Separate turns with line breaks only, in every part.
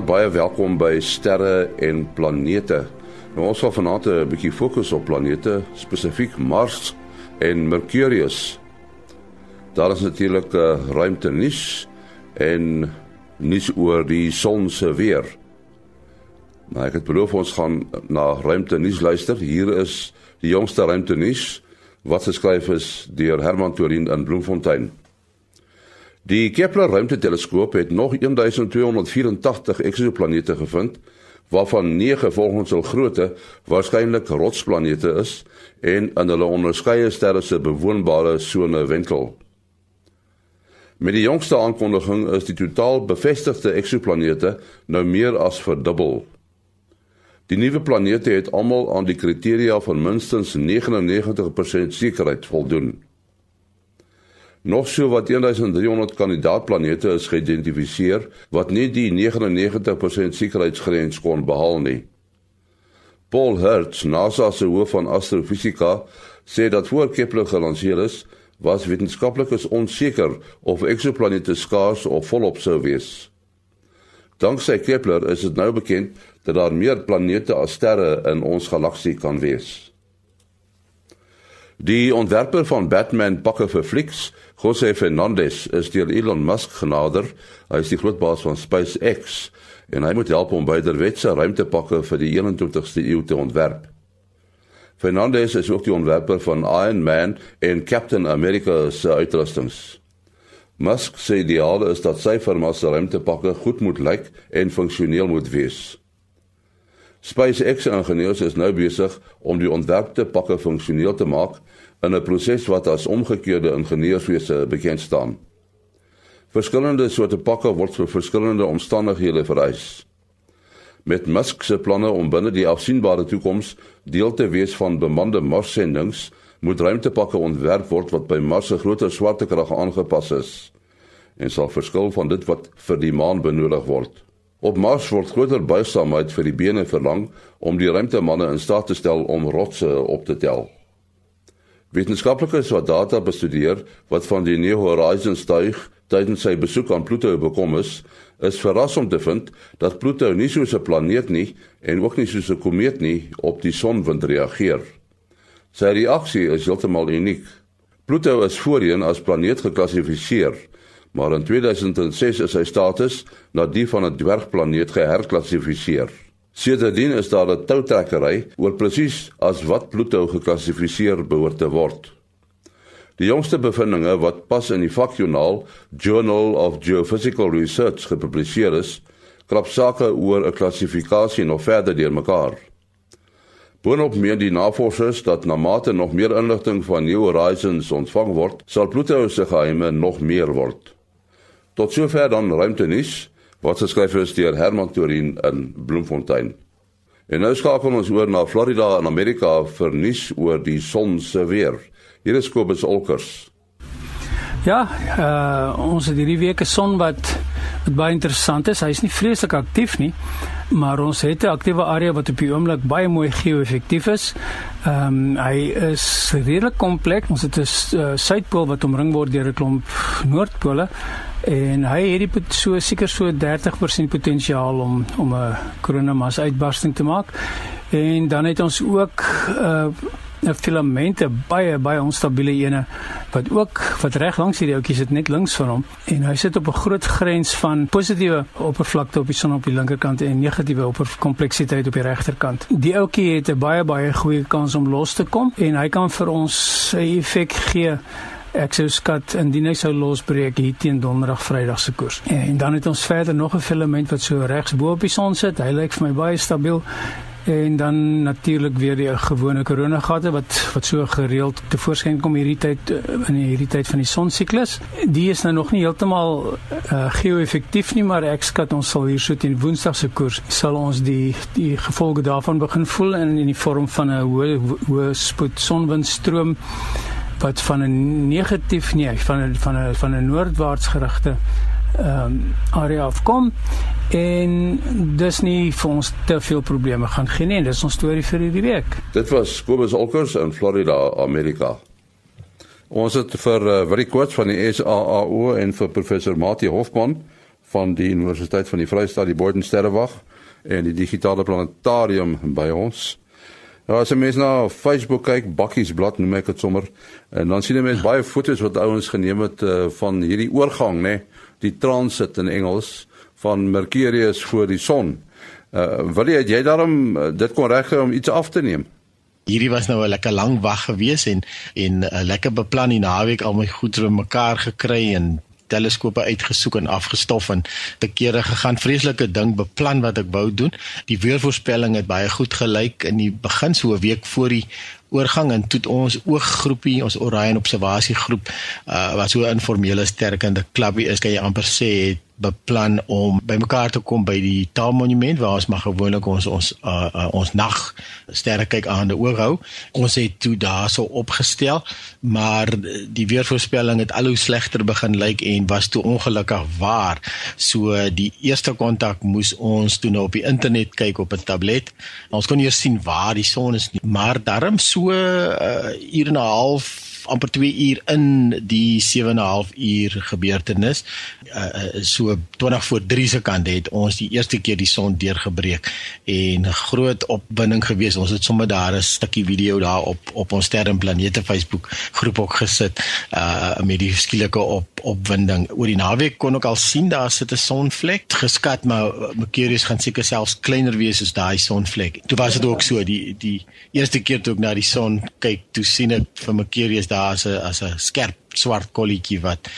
Vanaand baie welkom by Sterre en Planete. Nou ons gaan vanaand 'n bietjie fokus op planete, spesifiek Mars en Mercurius. Daar is natuurlik 'n eh, ruimte nuus en nuus oor die son se weer. Nou ek het beloof ons gaan na ruimte nuus luister. Hier is die jongste ruimte nuus wat geskryf is deur Herman Torin in Bloemfontein. Die Kepler ruimteteleskoop het nog 1284 eksoplanete gevind waarvan 9 volgens hul grootte waarskynlik rotsplanete is en in hulle onderskeie sterre se bewoonbare sone wentel. Met die jongste aankondiging is die totaal bevestigde eksoplanete nou meer as verdubbel. Die nuwe planete het almal aan die kriteria van minstens 99% sekerheid voldoen. Nog so wat 1300 kandidaatplanete is geïdentifiseer wat nie die 99% sekerheidsgrens kon behaal nie. Paul Hertz, NASA se hoof van astrofisika, sê dat voor Kepler gelanseer is, was wetenskaplikes onseker of eksoplanete skaars of volop sou wees. Danksy Kepler is dit nou bekend dat daar meer planete as sterre in ons galaksie kan wees. Die ontwerper van Batman pakke vir flieks, Jose Fernandez, is deur Elon Musk genader. Is die groot baas van SpaceX en hy moet help om byderwetse ruimtepakke vir die 21ste eeu te ontwerp. Fernandez is ook die ontwerper van Iron Man en Captain America se uitrustings. Musk sê die ideaal is dat sy firma se ruimtepakke goed moet lyk en funksioneel moet wees. SpaceX-ingenieurs is nou besig om die ontwerpte pakke funksioneel te maak in 'n proses wat as omgekeerde ingenieurswese bekend staan. Verskillende soorte pakke word vir verskillende omstandighede vereis. Met Musk se planne om binne die afsienbare toekoms deel te wees van bemande Marssendings, moet ruimtepakke ontwerp word wat by Mars se groter swaartekrag aangepas is en sal verskil van dit wat vir die maan benodig word. Op Mars word groter buigsaamheid vir die bene verlang om die ruimtemanne in staat te stel om rotse op te tel. Wetenskaplikes wat data bestudeer wat van die New Horizons tuig tydens sy besoek aan Pluto bekom is, is verras om te vind dat Pluto nie soos 'n planeet nie en ook nie soos 'n komeet nie op die sonwind reageer. Sy reaksie is heeltemal uniek. Pluto is voorheen as planeet geklassifiseer maar in 2006 is sy status na die van 'n dwergplaneet geherklassifiseer. Sedertdien is daar 'n toutrekkery oor presies as wat Pluto geklassifiseer behoort te word. Die jongste bevindinge wat pas in die vakjoernaal Journal of Geophysical Research gepubliseer is, klap sake oor 'n klassifikasie nog verder deurmekaar. Boonop meen die navorsers dat na mate nog meer inligting van New Horizons ontvang word, sal Pluto se geheime nog meer word. Tot sover dan ruimte nuus wat geskryf is deur Herman Torin in Bloemfontein. En nou skakel ons oor na Florida in Amerika vir nuus oor die son se weer. Hier is Kobus Olkers.
Ja, uh, ons het hierdie week 'n son wat wat baie interessant is. Hy is nie vreeslik aktief nie, maar ons het 'n aktiewe area wat op die oomblik baie mooi geo-effektief is. Ehm um, hy is redelik kompleks. Ons het 'n uh, suidpool wat omring word deur 'n klomp noordpole en hy het die so seker so 30% potensiaal om om 'n koronamas uitbarsting te maak. En dan het ons ook 'n uh, 'n filamente baie baie onstabiele ene wat ook wat reg langs hierdie ouetjie sit net links van hom en hy sit op 'n groot grens van positiewe oppervlakte op die son op die linkerkant en negatiewe opperkompleksiteit op die regterkant. Die ouetjie het 'n baie baie goeie kans om los te kom en hy kan vir ons sy effek gee Ek sou skat indien hy sou losbreek hier teen donderdag Vrydag se koers. En dan het ons verder nog 'n filament wat so regs bo op die son sit. Hy lyk vir my baie stabiel. En dan natuurlik weer die gewone koronagate wat wat so gereeld te voorskyn kom hierdie tyd eh, in hierdie tyd van die sonsiklus. Die is nou nog nie heeltemal uh, geo-effektief nie, maar ek skat ons sal hier so teen Woensdag se koers sal ons die die gevolge daarvan begin voel in in die vorm van 'n hoë hoë spoed sonwindstroom wat van 'n negatief nee, van 'n van 'n van 'n noordwaarts gerigte ehm um, area afkom en dis nie vir ons te veel probleme gaan gee nie. Dis ons storie vir hierdie week.
Dit was Kobus Olkers in Florida, Amerika. Ons het vir uh, Willie Koorts van die SAAO en vir professor Mati Hofman van die Universiteit van die Vrystaat, die Boden Sterrewag en die digitale planetarium by ons. Ja, as jy mens na Facebook kyk, Bakkies blad noem ek dit sommer, en dan sien jy mens baie foto's wat ouens geneem het uh, van hierdie oorgang, nê, die transit in Engels van Mercurius voor die son. Uh wil jy het jy daarom uh, dit kon regkry om iets af te neem?
Hierdie was nou 'n lekker lang wag gewees en en 'n lekker beplan die naweek al my goed oor mekaar gekry en teleskope uitgesoek en afgestof en te kere gegaan vreeslike ding beplan wat ek wou doen. Die weervoorspelling het baie goed gelyk in die begin so 'n week voor die oorgang en toe ons ooggroepie ons Orion observasiegroep uh, wat so 'n informele sterkende klubie is kan jy amper sê het beplan om bymekaar te kom by die Taalmonument waar ons maar gewoonlik ons ons uh, uh, ons nag sterre kyk aan die ooghou. Ons het toe daarso opgestel, maar die weervoorspelling het al hoe slegter begin lyk en was toe ongelukkig waar. So die eerste kontak moes ons toe nou op die internet kyk op 'n tablet. Ons kon eers sien waar die son is, nie, maar darm so 'n uh, uur en 'n half amper 2 uur in die 7 en 'n half uur gebeurtenis. Uh, so 20 voor 3 se kant het ons die eerste keer die son deurgebreek en groot opwinding gewees. Ons het sommer daar 'n stukkie video daar op op ons sterre en planete Facebook groep ook gesit uh, met die skielike op opwinding. Oor die naweek kon ek al sien daar sit 'n sonvlek. Geskat maar Mercurius gaan seker selfs kleiner wees as daai sonvlek. Toe was dit ook so die die eerste keer toe ek na die son kyk toe sien ek vir Mercurius daar as 'n as 'n skerp swart kolletjie wat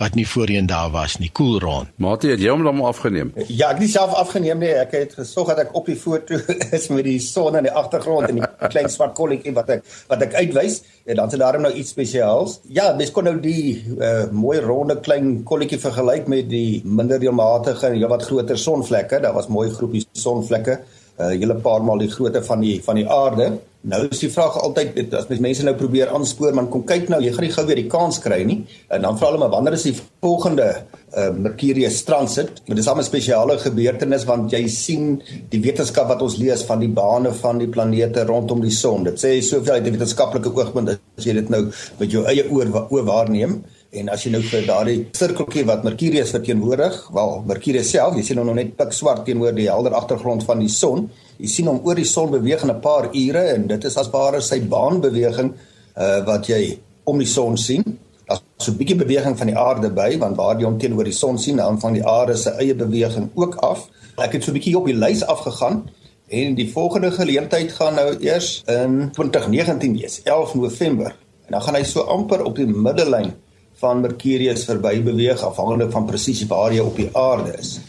wat nie voorheen daar was nie, koel cool rond.
Mate, het jy hom dan afgeneem?
Ja, ek nie self afgeneem nie. Ek het gesorg dat ek op die foto is met die son in die agtergrond en die klein swart kolletjie wat ek wat ek uitwys. En dan is daar nou iets spesiaals. Ja, mens kon nou die uh, mooi ronde klein kolletjie vergelyk met die minder deelmatige en heelwat groter sonvlekke. Daar was mooi groepies sonvlekke, 'n uh, hele paar maal die grootte van die van die aarde. Nou is die vraag altyd as mens mense nou probeer aanspoor man kom kyk nou jy gaan nie gou weer die kans kry nie. En dan vra hulle maar wanneer is die volgende uh, Mercurius transit? Dit is 'n spesiale gebeurtenis want jy sien die wetenskap wat ons lees van die bane van die planete rondom die son. Dit sê soveel uit 'n wetenskaplike oogpunt as jy dit nou met jou eie oor oor waarneem en as jy nou vir daardie sirkeltjie wat Mercurius verteenwoordig wel Mercurius self jy sien hom nou net pik swart teenoor die helder agtergrond van die son Jy sien hom oor die son beweeg in 'n paar ure en dit is as ware sy baanbeweging uh wat jy om die son sien. Daar's so 'n bietjie beweging van die aarde by want waar jy hom teenoor die son sien, dan vang die aarde se eie beweging ook af. Ek het so 'n bietjie op die lys afgegaan en die volgende geleentheid gaan nou eers in 2019 wees, 11 November. En dan gaan hy so amper op die middellyn van Mercurius verby beweeg afhangende van presies waar jy op die aarde is.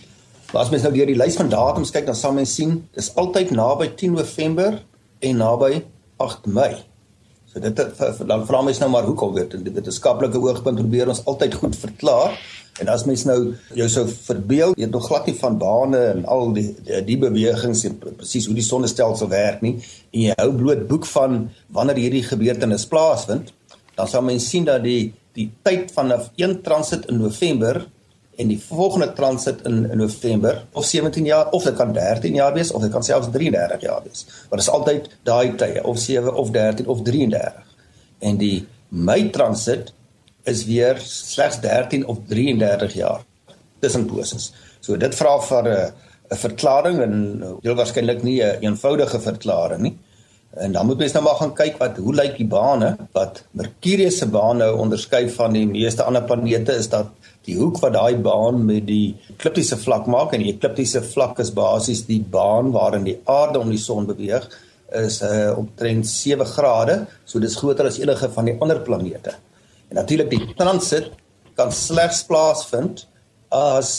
Maar as mens nou deur die lys van datums kyk, dan sal mens sien dis altyd naby 10 November en naby 8 Mei. So dit dan vra mens nou maar hoekom weet dit wetenskaplike oogpunt probeer ons altyd goed verklaar. En as mens nou jou sou verbeel, jy het nog glad nie van bane en al die die, die bewegings en presies hoe die sonnestelsel werk nie en jy hou bloot boek van wanneer hierdie gebeurtenis plaasvind, dan sal mens sien dat die die tyd vanaf 1 transit in November en die volgende transit in, in November of 17 jaar of dit kan 13 jaar wees of dit kan selfs 33 jaar wees. Maar dit is altyd daai tye of 7 of 13 of 33. En die Mei transit is weer slegs 13 of 33 jaar tussen poses. So dit vra vir 'n 'n verklaring en heel waarskynlik nie 'n een eenvoudige verklaring nie. En dan moet mens nou maar gaan kyk wat hoe lyk die bane wat Mercurius se baan nou onderskei van die meeste ander planete is dat die hoek wat daai baan met die ekliptiese vlak maak en die ekliptiese vlak is basies die baan waarin die aarde om die son beweeg is uh, omtrent 7 grade. So dis groter as enige van die ander planete. En natuurlik die transit kan slegs plaasvind as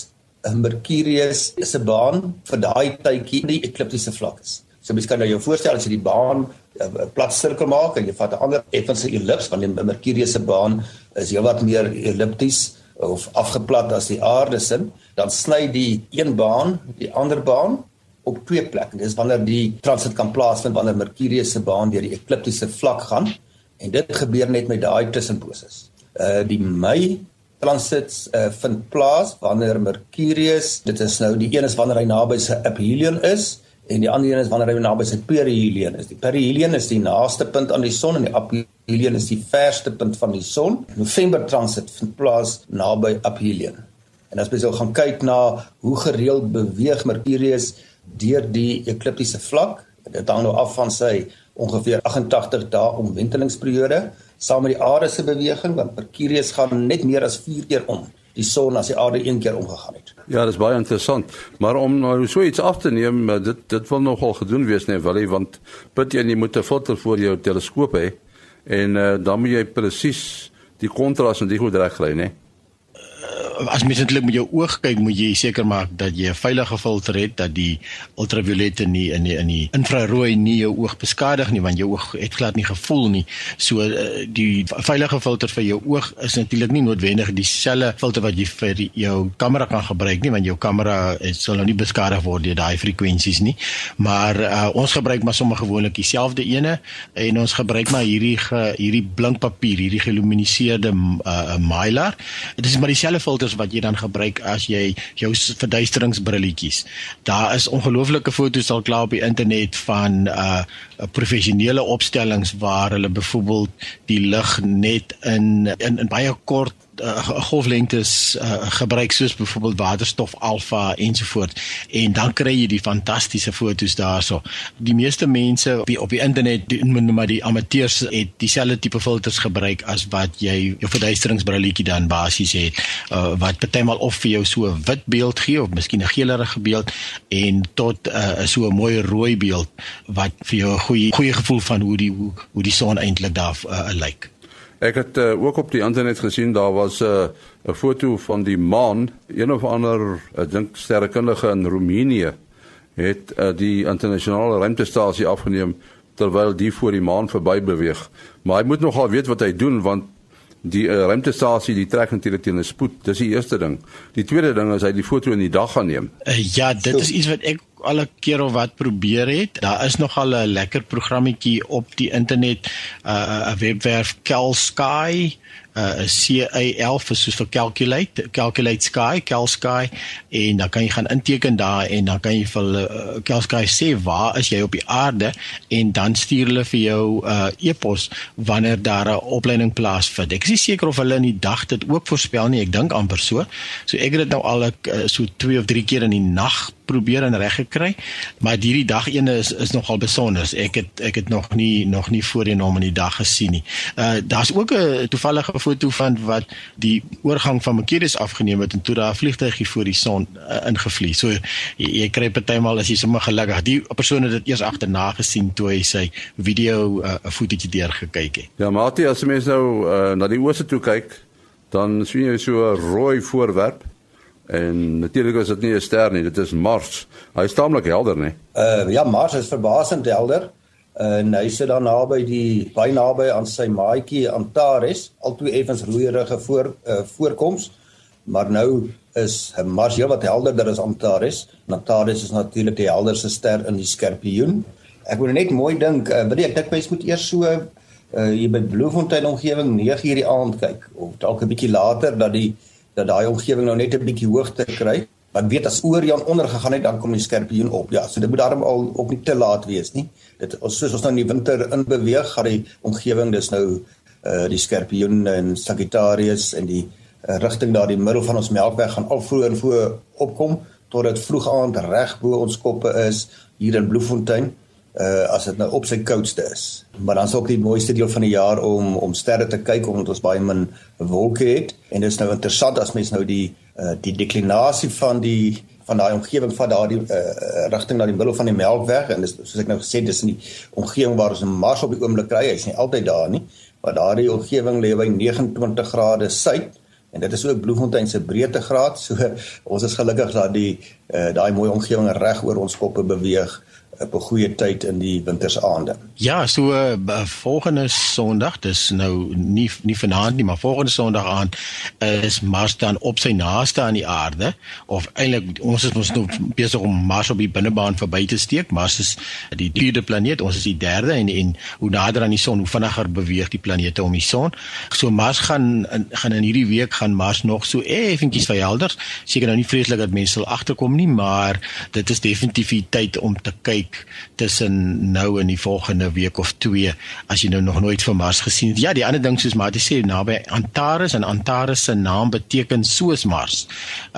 Mercurius se baan vir daai tydjie die ekliptiese vlak is so mens kan nou jou voorstel as jy die baan 'n uh, plat sirkel maak en jy vat 'n ander effense ellips want die Mercurius se baan is heelwat meer ellipties of afgeplat as die aarde sin, dan sny die een baan die ander baan op twee plekke. Dis wanneer die transit kan plaasvind wanneer Mercurius se baan deur die ekliptiese vlak gaan en dit gebeur net met daai tussenposes. Uh die Mei transit uh, vind plaas wanneer Mercurius, dit is nou die een is wanneer hy naby sy aphelion is en die ander een is wanneer hy naby sy perihelion is. Die perihelion is die naaste punt aan die son en die aphelion is die verste punt van die son. November transit vind plaas naby aphelion. En as jy sou gaan kyk na hoe gereeld beweeg Mercurius deur die ekliptiese vlak, dit hang nou af van sy ongeveer 88 dae omwentelingsperiode saam met die aarde se beweging want Mercurius gaan net meer as 4 keer om die son as die aarde een keer omgegaan het.
Ja, dis baie interessant. Maar om nou so iets af te neem, eh, dit dit wil nogal gedoen wees nee, wel, want put jy nie moet 'n foto vir jou teleskoop hê en uh, dan moet jy presies die kontras en die goed reg kry, nee
as mens eintlik met jou oog kyk, moet jy seker maak dat jy 'n veilige filter het dat die ultraviolette nie in die in die infrarooi nie jou oog beskadig nie want jou oog het glad nie gevoel nie. So eh, die veilige filter vir jou oog is natuurlik nie noodwendig dieselfde filter wat jy vir jou kamera kan gebruik nie want jou kamera sal nou nie beskadig word deur daai frekwensies nie. Maar uh, ons gebruik maar sommer gewoonlik dieselfde ene en ons gebruik maar hierdie ge, hierdie blinkpapier, hierdie geluminiseerde uh, mylar. Dit is maar dieselfde filter filters wat jy dan gebruik as jy jou verduisteringsbrilletjies. Daar is ongelooflike foto's al klaar op die internet van uh professionele opstellings waar hulle byvoorbeeld die lig net in in in baie kort uh, golflengtes uh, gebruik soos byvoorbeeld waterstof alfa ensovoort en dan kry jy die fantastiese fotos daarso. Die meeste mense op die, op die internet doen maar die amateurs het dieselfde tipe filters gebruik as wat jy jou verduisteringsbrilletjie dan basies het uh, wat partymal of vir jou so 'n wit beeld gee of miskien 'n geelerige beeld en tot uh, so 'n mooi rooi beeld wat vir jou 'n goeie goeie gevoel van hoe die hoe, hoe die son eintlik daar uh, lyk. Like.
Ek het uh, ook op die internet gesien daar was 'n uh, foto van die maan, een of ander ek dink sterrekundige in Roemenië het uh, die internasionale ruimtestasie afgeneem terwyl die voor die maan verby beweeg. Maar hy moet nogal weet wat hy doen want die uh, ruimtestasie die trek natuurlik teen 'n spoed. Dis die eerste ding. Die tweede ding is hy die foto in die dag gaan neem.
Uh, ja, dit is iets wat ek al 'n keer of wat probeer het. Daar is nogal 'n lekker programmetjie op die internet, 'n uh, webwerf Kelsky uh CAL vir soos vir calculate calculate sky cal sky en dan kan jy gaan inteken daar en dan kan jy vir uh, cal sky sê waar is jy op die aarde en dan stuur hulle vir jou uh e-pos wanneer daar 'n opleiding plaasvind. Ek is nie seker of hulle in die dag dit ook voorspel nie. Ek dink amper so. So ek het dit nou al ek, uh, so 2 of 3 keer in die nag probeer en reg gekry. Maar hierdie dag ene is is nogal besonder. Ek het ek het nog nie nog nie voorheen hom in die dag gesien nie. Uh daar's ook 'n toevallige foto van wat die oorgang van Mercurius afgeneem het en toe daar 'n vliegtuigie voor die son uh, ingevlieg. So jy, jy kry partymal as jy sommer gelukkig die persoon het dit eers agterna gesien toe hy sy video 'n uh, fotootjie deur gekyk het.
Ja, Mati, as jy mens nou uh, na die ooste toe kyk, dan sien jy so 'n rooi voorwerp En natuurlik is dit nie 'n ster nie, dit is Mars. Hy is taamlik helder, nee.
Uh ja, Mars is verbasend helder. Uh, en hy sit dan naby die baie naby aan sy maatjie Antares, altoe effens roeierige voor uh, voorkoms. Maar nou is Mars heelwat helderder as Antares. Antares is natuurlik die helderste ster in die Skorpioen. Ek moet net mooi dink, uh, weet jy, ek dink mens moet eers so uh hier by Bloemfontein omgewing 9:00 die aand kyk of dalk 'n bietjie later dat die dat daai omgewing nou net 'n bietjie hoogte kry. Want weet as Orion ondergegaan het, dan kom die skorpioen op. Ja, so dit moet daarom al ook nie te laat wees nie. Dit soos ons nou in die winter in beweeg, gaan die omgewing dis nou uh die skorpioen en Sagittarius en die uh, rigting daar die middel van ons Melkweg gaan al vroeër en vroeër opkom tot dit vroeg aand reg bo ons koppe is hier in Bloemfontein uh as dit nou op sy koudste is. Maar dan is ook die mooiste deel van die jaar om om sterre te kyk omdat ons baie min wolke het en dit is nou interessant as mens nou die uh die deklinasie van die van daai omgewing van daardie uh rigting na die middel van die Melkweg en dis soos ek nou gesê dis in die omgewing waar ons Mars op die oomblik kry, hy's nie altyd daar nie, maar daardie omgewing lê by 29 grade suid en dit is ook Bloemfontein se breedtegraad. So ons is gelukkig dat die uh daai mooi omgewing reg oor ons koppe beweeg op 'n goeie tyd in die wintersaande.
Ja, so uh, volgende Sondag, dis nou nie nie vanaand nie, maar volgende Sondag aan is Mars dan op sy naaste aan die aarde of eintlik ons is ons nou besig om Mars op die binnebaan verby te steek. Mars is die vierde planeet, ons is die derde en en hoe nader aan die son, hoe vinniger beweeg die planete om die son. So Mars gaan in, gaan in hierdie week gaan Mars nog so effentjies verhelder. Seker nou nie vreeslik dat mense sal agterkom nie, maar dit is definitief die tyd om te kyk kyk tussen nou en die volgende week of 2 as jy nou nog nooit vir Mars gesien het. Ja, die ander ding soos Mati sê naby Antares en Antares se naam beteken soos Mars.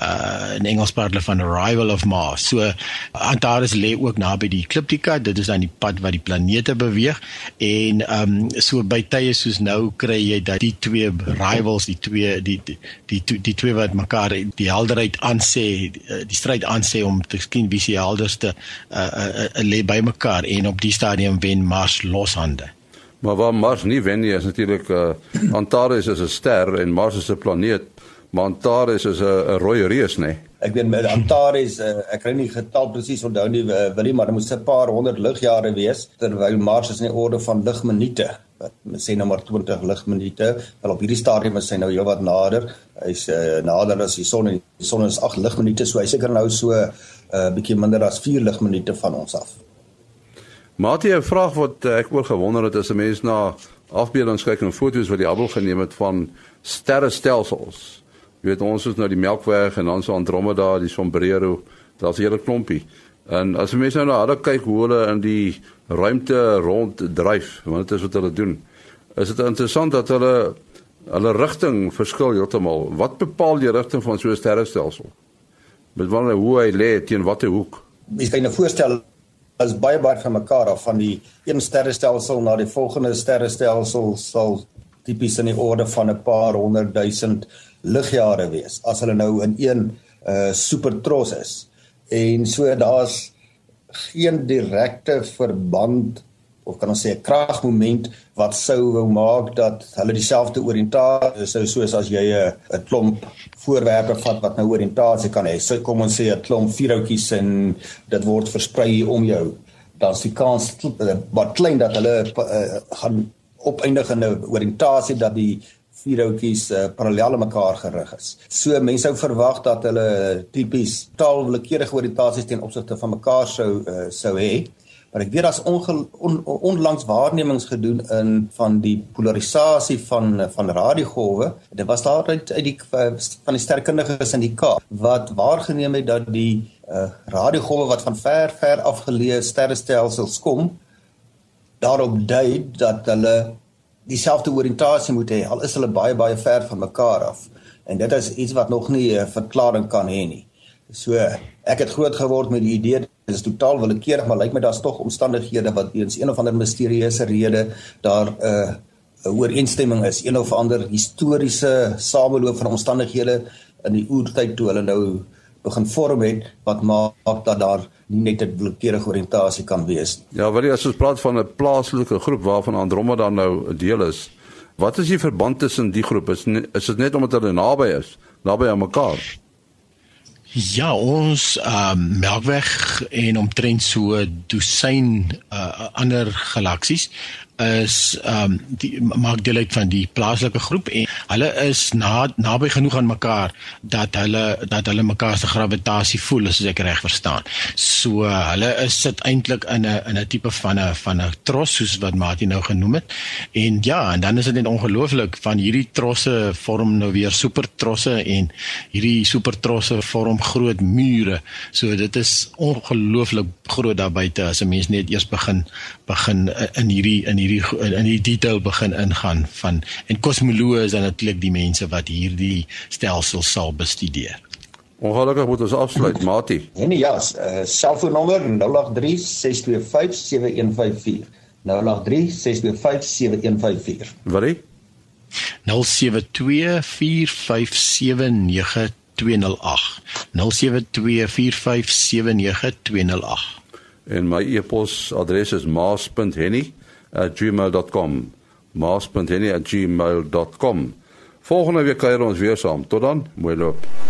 Uh in Engels praat hulle van arrival of Mars. So Antares lê ook naby die ekliptika. Dit is aan die pad wat die planete beweeg en ehm um, so by tye soos nou kry jy dat die twee rivals, die twee die die die, die, twee wat mekaar die helderheid aansê, die, die stryd aansê om te skien wie se helderste uh, uh, lê by mekaar en op die stadium wen Mars loshande.
Maar waar Mars nie wen nie is natuurlik uh, Antares is 'n ster en Mars is 'n planeet, maar Antares is 'n rooi reus, nê?
Ek weet met Antares, uh, ek kry nie getal presies onthou nie, uh, wil nie, maar dit moet 'n paar honderd ligjare wees terwyl Mars is in die orde van ligminute wat sê nou maar 20 ligminute. Wel op hierdie stadium is hy nou heelwat nader. Hy's uh, nader as die son en die son is 8 ligminute, so hy seker nou so 'n uh, bietjie minder as 4 ligminute van ons af.
Matie, 'n vraag wat uh, ek oor gewonder het as 'n mens na afbeeldings kyk en foto's wat die Hubble geneem het van sterrestelsels. Jy weet ons is nou die Melkweg en dan so Andromeda, die Sombrero, daar's 'n hele klompie. En as jy mens nou na hulle kyk hoe hulle in die ruimte rond dryf, want dit is wat hulle doen. Is dit interessant dat hulle hulle rigting verskil heeltemal. Wat bepaal die rigting van so 'n sterrestelsel? Met wanneer hoe hy lê teen watter hoek?
Jy kan jou voorstel as baie baie van mekaar af van die een sterrestelsel na die volgende sterrestelsel sal tipies in die orde van 'n paar honderd duisend ligjare wees as hulle nou in een uh supertros is en so daar's geen direkte verband of kan ons sê 'n kragmoment wat sou wou maak dat hulle dieselfde oriëntasie sou soos as jy 'n 'n klomp voorwerpe vat wat nou oriëntasie kan hê. So kom ons sê 'n klomp vierhoutjies en dit word versprei om jou. Dan die kans wat klein dat hulle uh, gaan opeindig in 'n oriëntasie dat die vier houtjies uh, parallel aan mekaar gerig is. So mense sou verwag dat hulle tipies taalwillekeurige oriëntasies teen opsigte van mekaar sou uh, sou hê. Maar ek weet daar's on, onlangs waarnemings gedoen in van die polarisasie van van radiogolwe. Dit was daar uit, uit die van die sterkundiges in die Kaap wat waargeneem het dat die uh, radiogolwe wat van ver ver afgeleë sterrestelsels kom daarop dui dat hulle dieselfde oriëntasie moet hê al is hulle baie baie ver van mekaar af. En dit is iets wat nog nie 'n verklaring kan hê nie. So ek het groot geword met die idee dit is totaal willekeurig, maar lyk my daar's tog omstandighede wat eens een of ander misterieuse rede daar 'n uh, 'n ooreenstemming is, een of ander historiese sameloop van omstandighede in die oertyd toe hulle nou begin vorm het wat maak dat daar nie net 'n willekeurige oriëntasie kan wees.
Ja, wil jy as ons praat van 'n plaaslike groep waarvan Andromeda nou 'n deel is, wat is die verband tussen die groepe? Is is dit net omdat hulle naby is, naby aan mekaar?
Ja, ons ehm um, Melkweg en omtrent so dosyn uh, ander galaksies is ehm um, die maak deel uit van die plaaslike groep en hulle is na naby genoeg aan mekaar dat hulle dat hulle mekaar se gravitasie voel as ek reg verstaan. So hulle is sit eintlik in 'n in 'n tipe van 'n van 'n tros soos wat Martin nou genoem het. En ja, en dan is dit net ongelooflik van hierdie trosse vorm nou weer supertrosse en hierdie supertrosse vorm groot mure. So dit is ongelooflik groot daar buite as 'n mens net eers begin begin in hierdie in hierdie in die detail begin ingaan van en kosmoloë is dan natuurlik die mense wat hierdie stelsel sal bestudeer.
Ongelukkig moet ons afsluit, Mati.
Nee nee, ja, uh, selfoonnommer 0836257154. 0836257154.
Wat is?
0724579208. 0724579208.
En my e-posadres is maas.henny@gmail.com. maas.henny@gmail.com. Volgende week kuier ons weer saam. Tot dan, mooi loop.